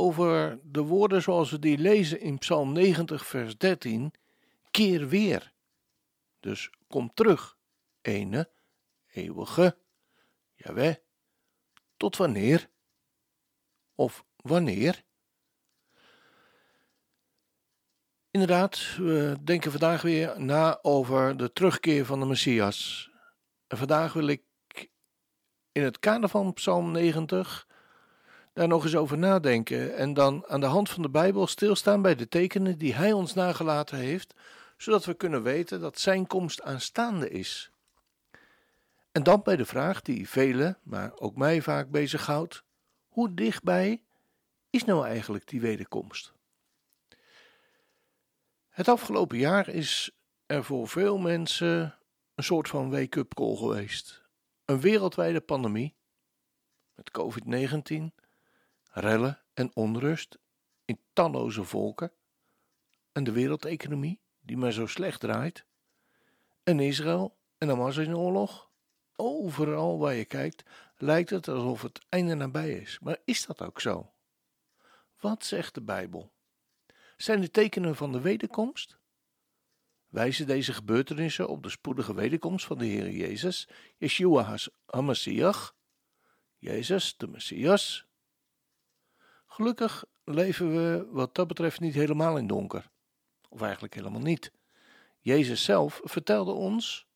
over de woorden zoals we die lezen in Psalm 90, vers 13. Keer weer. Dus kom terug, ene, eeuwige, jawel. Tot wanneer? Of wanneer? Inderdaad, we denken vandaag weer na over de terugkeer van de Messias. En vandaag wil ik in het kader van Psalm 90 daar nog eens over nadenken en dan aan de hand van de Bijbel stilstaan bij de tekenen die Hij ons nagelaten heeft, zodat we kunnen weten dat Zijn komst aanstaande is. En dan bij de vraag die velen, maar ook mij vaak bezighoudt: hoe dichtbij is nou eigenlijk die wederkomst? Het afgelopen jaar is er voor veel mensen een soort van wake-up call geweest. Een wereldwijde pandemie met COVID-19, rellen en onrust in talloze volken en de wereldeconomie die maar zo slecht draait, en Israël en Hamas in oorlog. Overal waar je kijkt lijkt het alsof het einde nabij is. Maar is dat ook zo? Wat zegt de Bijbel? Zijn de tekenen van de wederkomst? Wijzen deze gebeurtenissen op de spoedige wederkomst van de Heer Jezus, Yeshua HaMashiach, Jezus de Messias? Gelukkig leven we wat dat betreft niet helemaal in donker. Of eigenlijk helemaal niet. Jezus zelf vertelde ons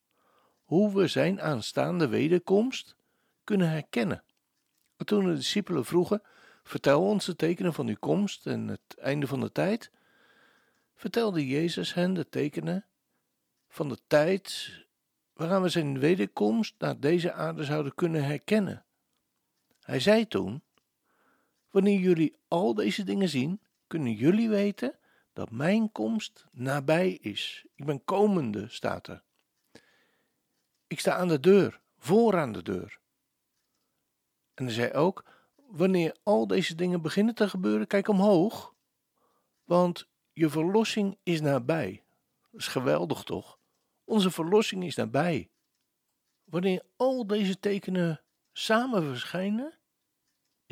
hoe we zijn aanstaande wederkomst kunnen herkennen. En toen de discipelen vroegen: Vertel ons de tekenen van uw komst en het einde van de tijd, vertelde Jezus hen de tekenen van de tijd waaraan we zijn wederkomst naar deze aarde zouden kunnen herkennen. Hij zei toen: Wanneer jullie al deze dingen zien, kunnen jullie weten dat mijn komst nabij is. Ik ben komende, staat er. Ik sta aan de deur, vooraan de deur. En hij zei ook: Wanneer al deze dingen beginnen te gebeuren, kijk omhoog, want je verlossing is nabij. Dat is geweldig toch? Onze verlossing is nabij. Wanneer al deze tekenen samen verschijnen,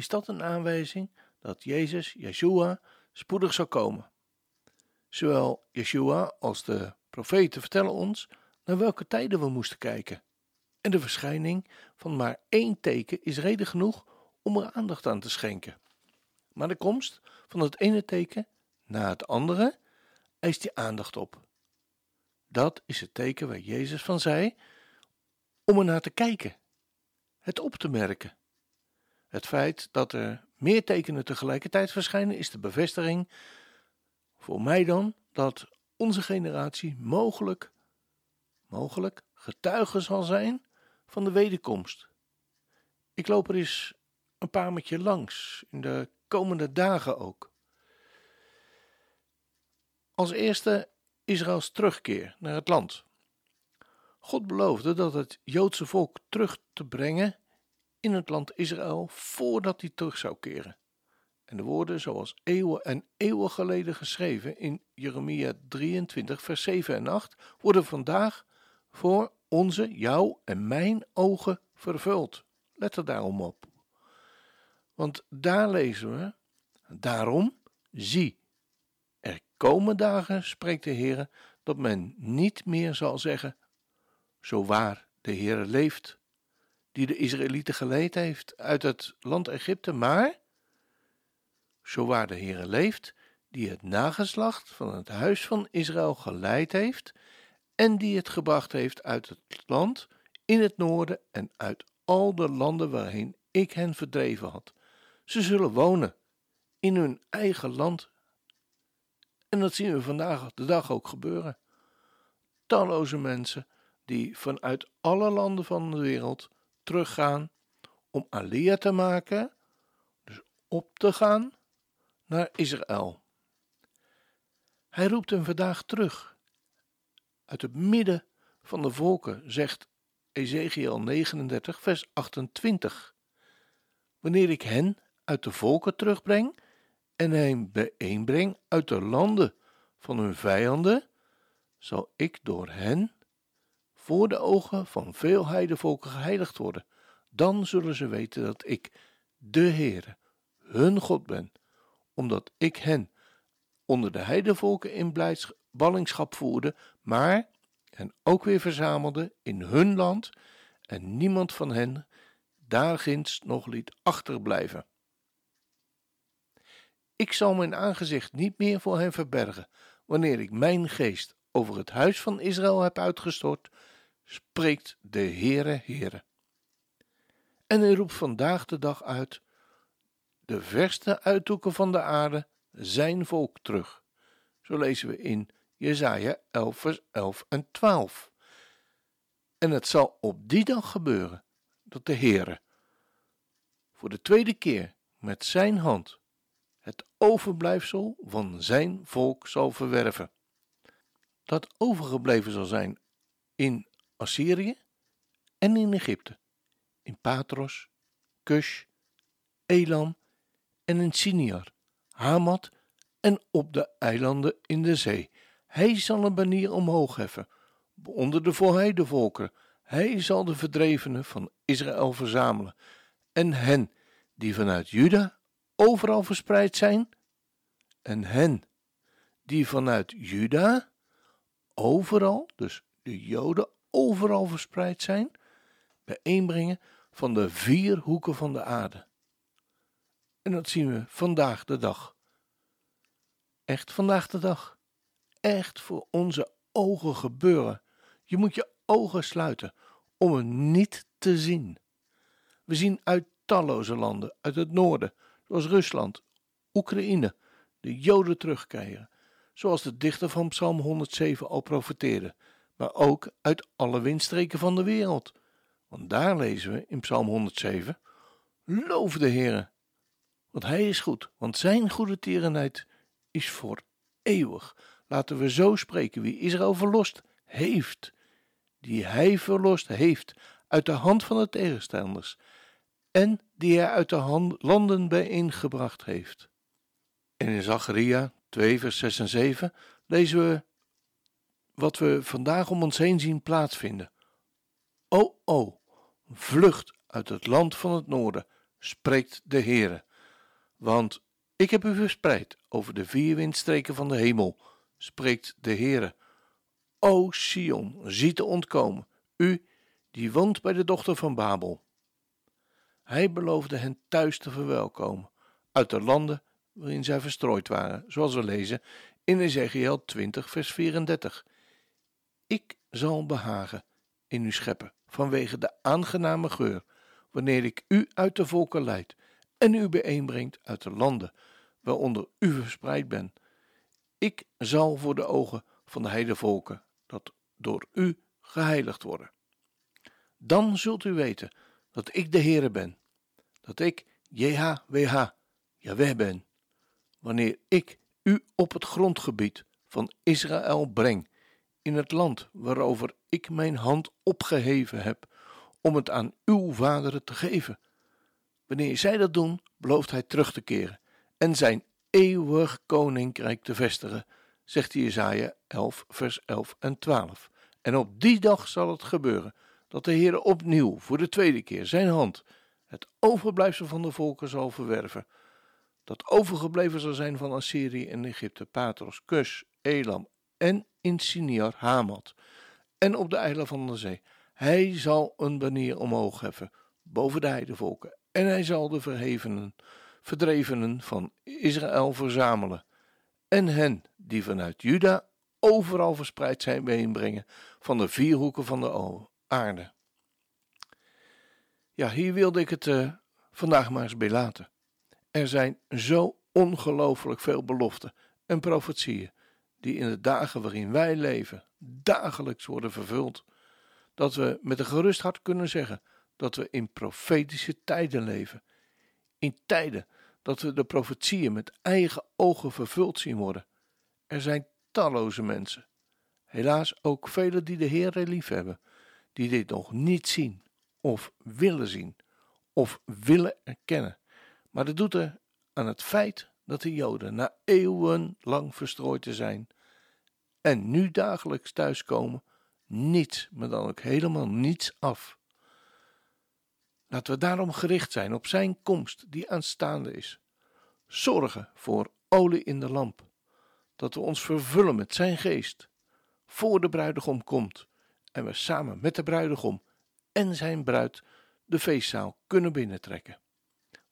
is dat een aanwijzing dat Jezus, Yeshua, spoedig zal komen. Zowel Yeshua als de profeten vertellen ons naar welke tijden we moesten kijken. En de verschijning van maar één teken is reden genoeg om er aandacht aan te schenken. Maar de komst van het ene teken na het andere eist die aandacht op. Dat is het teken waar Jezus van zei om er naar te kijken, het op te merken. Het feit dat er meer tekenen tegelijkertijd verschijnen is de bevestiging voor mij dan dat onze generatie mogelijk, mogelijk getuige zal zijn van de wederkomst. Ik loop er eens een paar met je langs, in de komende dagen ook. Als eerste Israëls terugkeer naar het land. God beloofde dat het Joodse volk terug te brengen in het land Israël voordat hij terug zou keren. En de woorden zoals eeuwen en eeuwen geleden geschreven in Jeremia 23 vers 7 en 8 worden vandaag voor onze, jouw en mijn ogen vervuld. Let er daarom op. Want daar lezen we, daarom, zie, er komen dagen, spreekt de Heer, dat men niet meer zal zeggen, zo waar de Heer leeft, die de Israëlieten geleid heeft uit het land Egypte, maar, zo waar de Heer leeft, die het nageslacht van het huis van Israël geleid heeft en die het gebracht heeft uit het land in het noorden en uit al de landen waarheen ik hen verdreven had. Ze zullen wonen in hun eigen land. En dat zien we vandaag de dag ook gebeuren. Talloze mensen die vanuit alle landen van de wereld teruggaan om Alia te maken, dus op te gaan naar Israël. Hij roept hem vandaag terug. Uit het midden van de volken, zegt Ezekiel 39, vers 28. Wanneer ik hen uit de volken terugbreng en hen bijeenbreng uit de landen van hun vijanden, zal ik door hen voor de ogen van veel heidevolken geheiligd worden. Dan zullen ze weten dat ik, de Heere, hun God ben, omdat ik hen onder de heidevolken in ballingschap voerde, maar hen ook weer verzamelde in hun land en niemand van hen daarginds nog liet achterblijven. Ik zal mijn aangezicht niet meer voor hen verbergen, wanneer ik mijn geest over het huis van Israël heb uitgestort, spreekt de Heere Heere. En hij roept vandaag de dag uit, de verste uithoeken van de aarde, zijn volk terug. Zo lezen we in Jesaja 11 vers 11 en 12. En het zal op die dag gebeuren dat de Heere voor de tweede keer met zijn hand het overblijfsel van zijn volk zal verwerven. Dat overgebleven zal zijn in Assyrië en in Egypte, in Patros, Kush, Elam en in Siniar, Hamat en op de eilanden in de zee. Hij zal een banier omhoog heffen, onder de voorheide volken. Hij zal de verdrevenen van Israël verzamelen en hen die vanuit Juda overal verspreid zijn, en hen die vanuit Juda overal, dus de Joden overal verspreid zijn, bijeenbrengen van de vier hoeken van de aarde. En dat zien we vandaag de dag. Echt vandaag de dag. Echt voor onze ogen gebeuren. Je moet je ogen sluiten om het niet te zien. We zien uit talloze landen, uit het noorden, zoals Rusland, Oekraïne, de Joden terugkeren, zoals de dichter van Psalm 107 al profeteerde, maar ook uit alle windstreken van de wereld. Want daar lezen we in Psalm 107: Loof de Heere, want Hij is goed, want Zijn goede tierenheid is voor eeuwig. Laten we zo spreken: wie Israël verlost heeft, die Hij verlost heeft uit de hand van de tegenstanders en die hij uit de landen bijeengebracht heeft. En in Zacharia 2, vers 6 en 7 lezen we wat we vandaag om ons heen zien plaatsvinden. O, o, vlucht uit het land van het noorden, spreekt de Heere. Want ik heb u verspreid over de vier windstreken van de hemel, spreekt de Heere. O Sion, zie te ontkomen, u die woont bij de dochter van Babel. Hij beloofde hen thuis te verwelkomen, uit de landen waarin zij verstrooid waren, zoals we lezen in Ezekiel 20, vers 34. Ik zal behagen in u scheppen, vanwege de aangename geur, wanneer ik u uit de volken leid en u bijeenbrengt uit de landen waaronder u verspreid bent. Ik zal voor de ogen van de heidevolken dat door u geheiligd worden. Dan zult u weten dat ik de Heere ben, dat ik JHWH, Jaweh ben, wanneer ik u op het grondgebied van Israël breng, in het land waarover ik mijn hand opgeheven heb, om het aan uw vaderen te geven. Wanneer zij dat doen, belooft hij terug te keren en zijn eeuwig koninkrijk te vestigen, zegt Jesaja 11, vers 11 en 12. En op die dag zal het gebeuren dat de Heer opnieuw voor de tweede keer zijn hand het overblijfsel van de volken zal verwerven, dat overgebleven zal zijn van Assyrië en Egypte, Patros, Kus, Elam en in Siniar, Hamat en op de eilanden van de zee. Hij zal een banier omhoog heffen boven de heidevolken en hij zal de verhevenen, verdrevenen van Israël verzamelen en hen die vanuit Juda overal verspreid zijn bijeenbrengen van de vier hoeken van de aarde. Ja, hier wilde ik het uh, vandaag maar eens bij laten. Er zijn zo ongelooflijk veel beloften en profetieën die in de dagen waarin wij leven dagelijks worden vervuld, dat we met een gerust hart kunnen zeggen dat we in profetische tijden leven. In tijden dat we de profetieën met eigen ogen vervuld zien worden. Er zijn talloze mensen. Helaas ook velen die de Heer liefhebben, die dit nog niet zien of willen zien of willen erkennen. Maar dat doet er aan het feit dat de Joden na eeuwenlang verstrooid te zijn en nu dagelijks thuiskomen, niets, maar dan ook helemaal niets af. Laten we daarom gericht zijn op Zijn komst die aanstaande is. Zorgen voor olie in de lamp, dat we ons vervullen met Zijn geest, voor de bruidegom komt en we samen met de bruidegom en zijn bruid de feestzaal kunnen binnentrekken.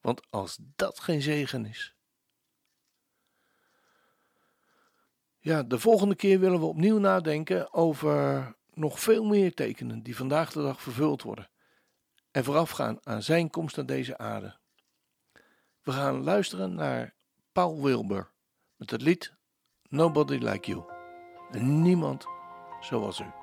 Want als dat geen zegen is. Ja, de volgende keer willen we opnieuw nadenken over nog veel meer tekenen die vandaag de dag vervuld worden en voorafgaan aan zijn komst naar deze aarde. We gaan luisteren naar Paul Wilbur met het lied Nobody Like You. En niemand zoals u.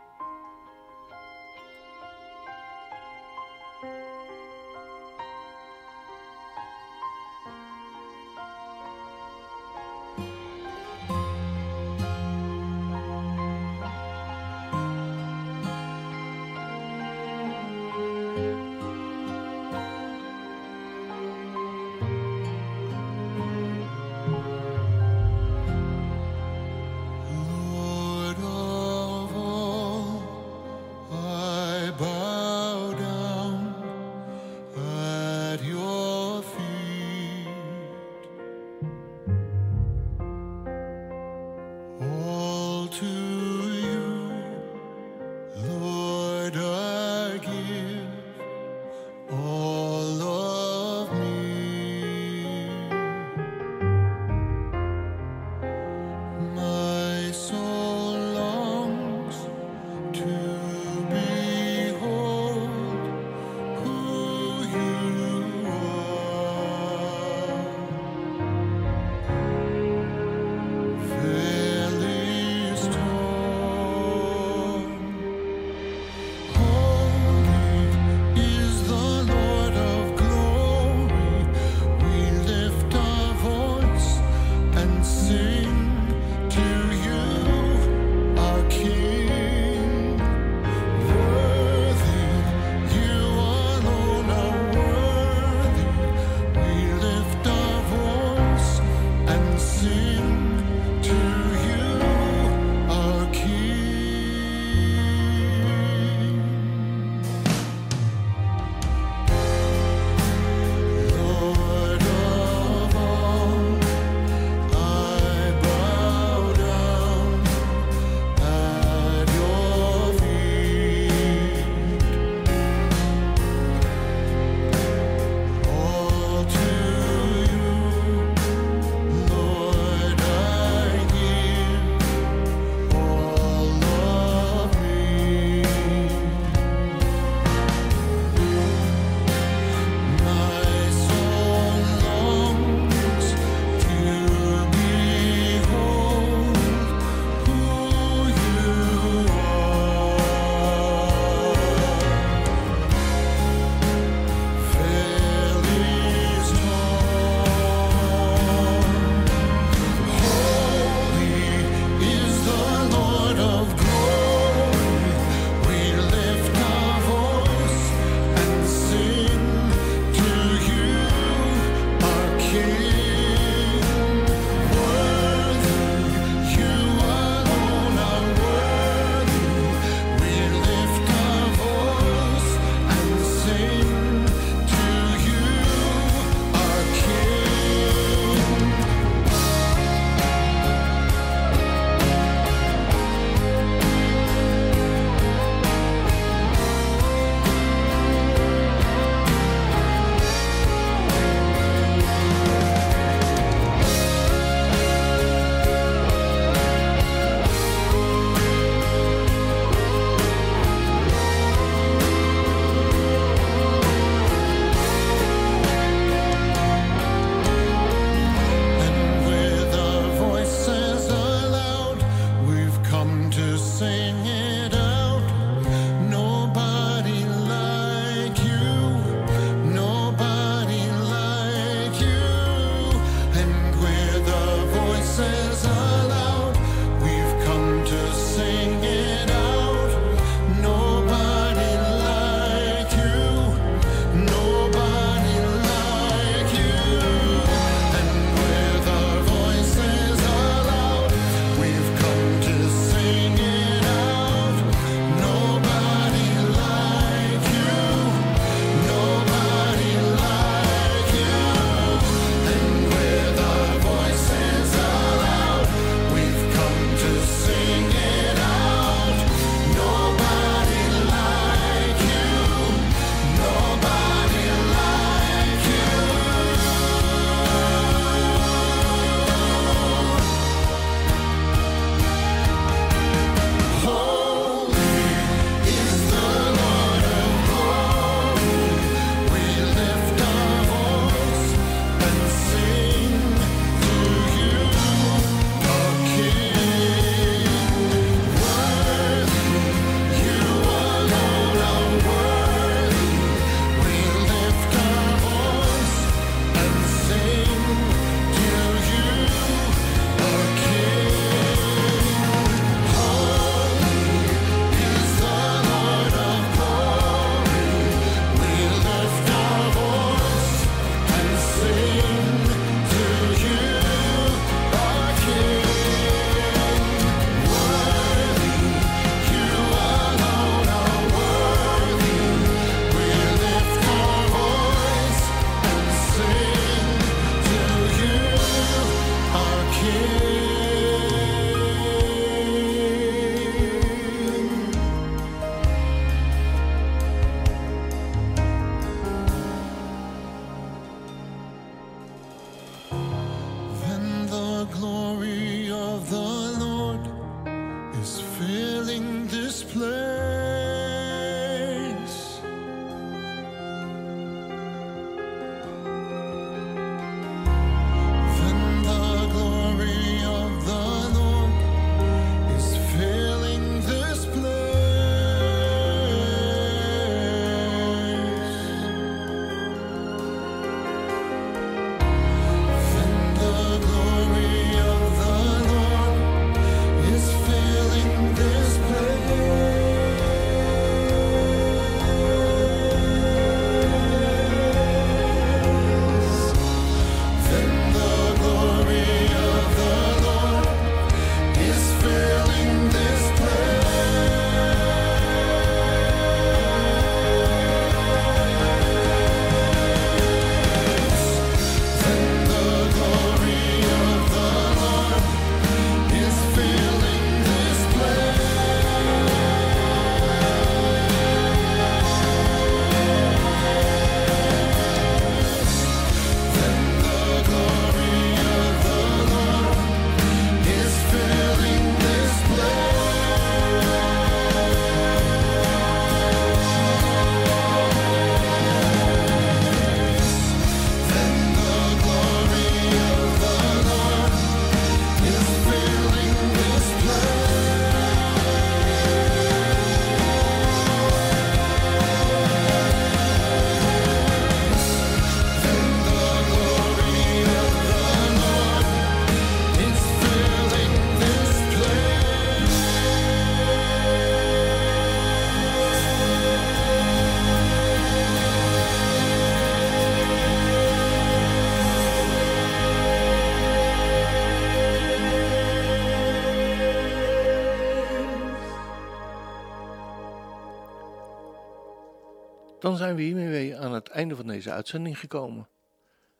Dan zijn we hiermee aan het einde van deze uitzending gekomen.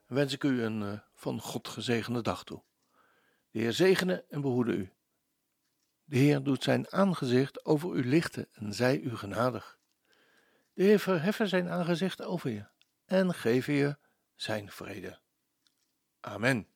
Wens ik u een uh, van God gezegende dag toe. De Heer zegene en behoede u. De Heer doet zijn aangezicht over u lichten en zij u genadig. De Heer verheffen zijn aangezicht over je en geven je zijn vrede. Amen.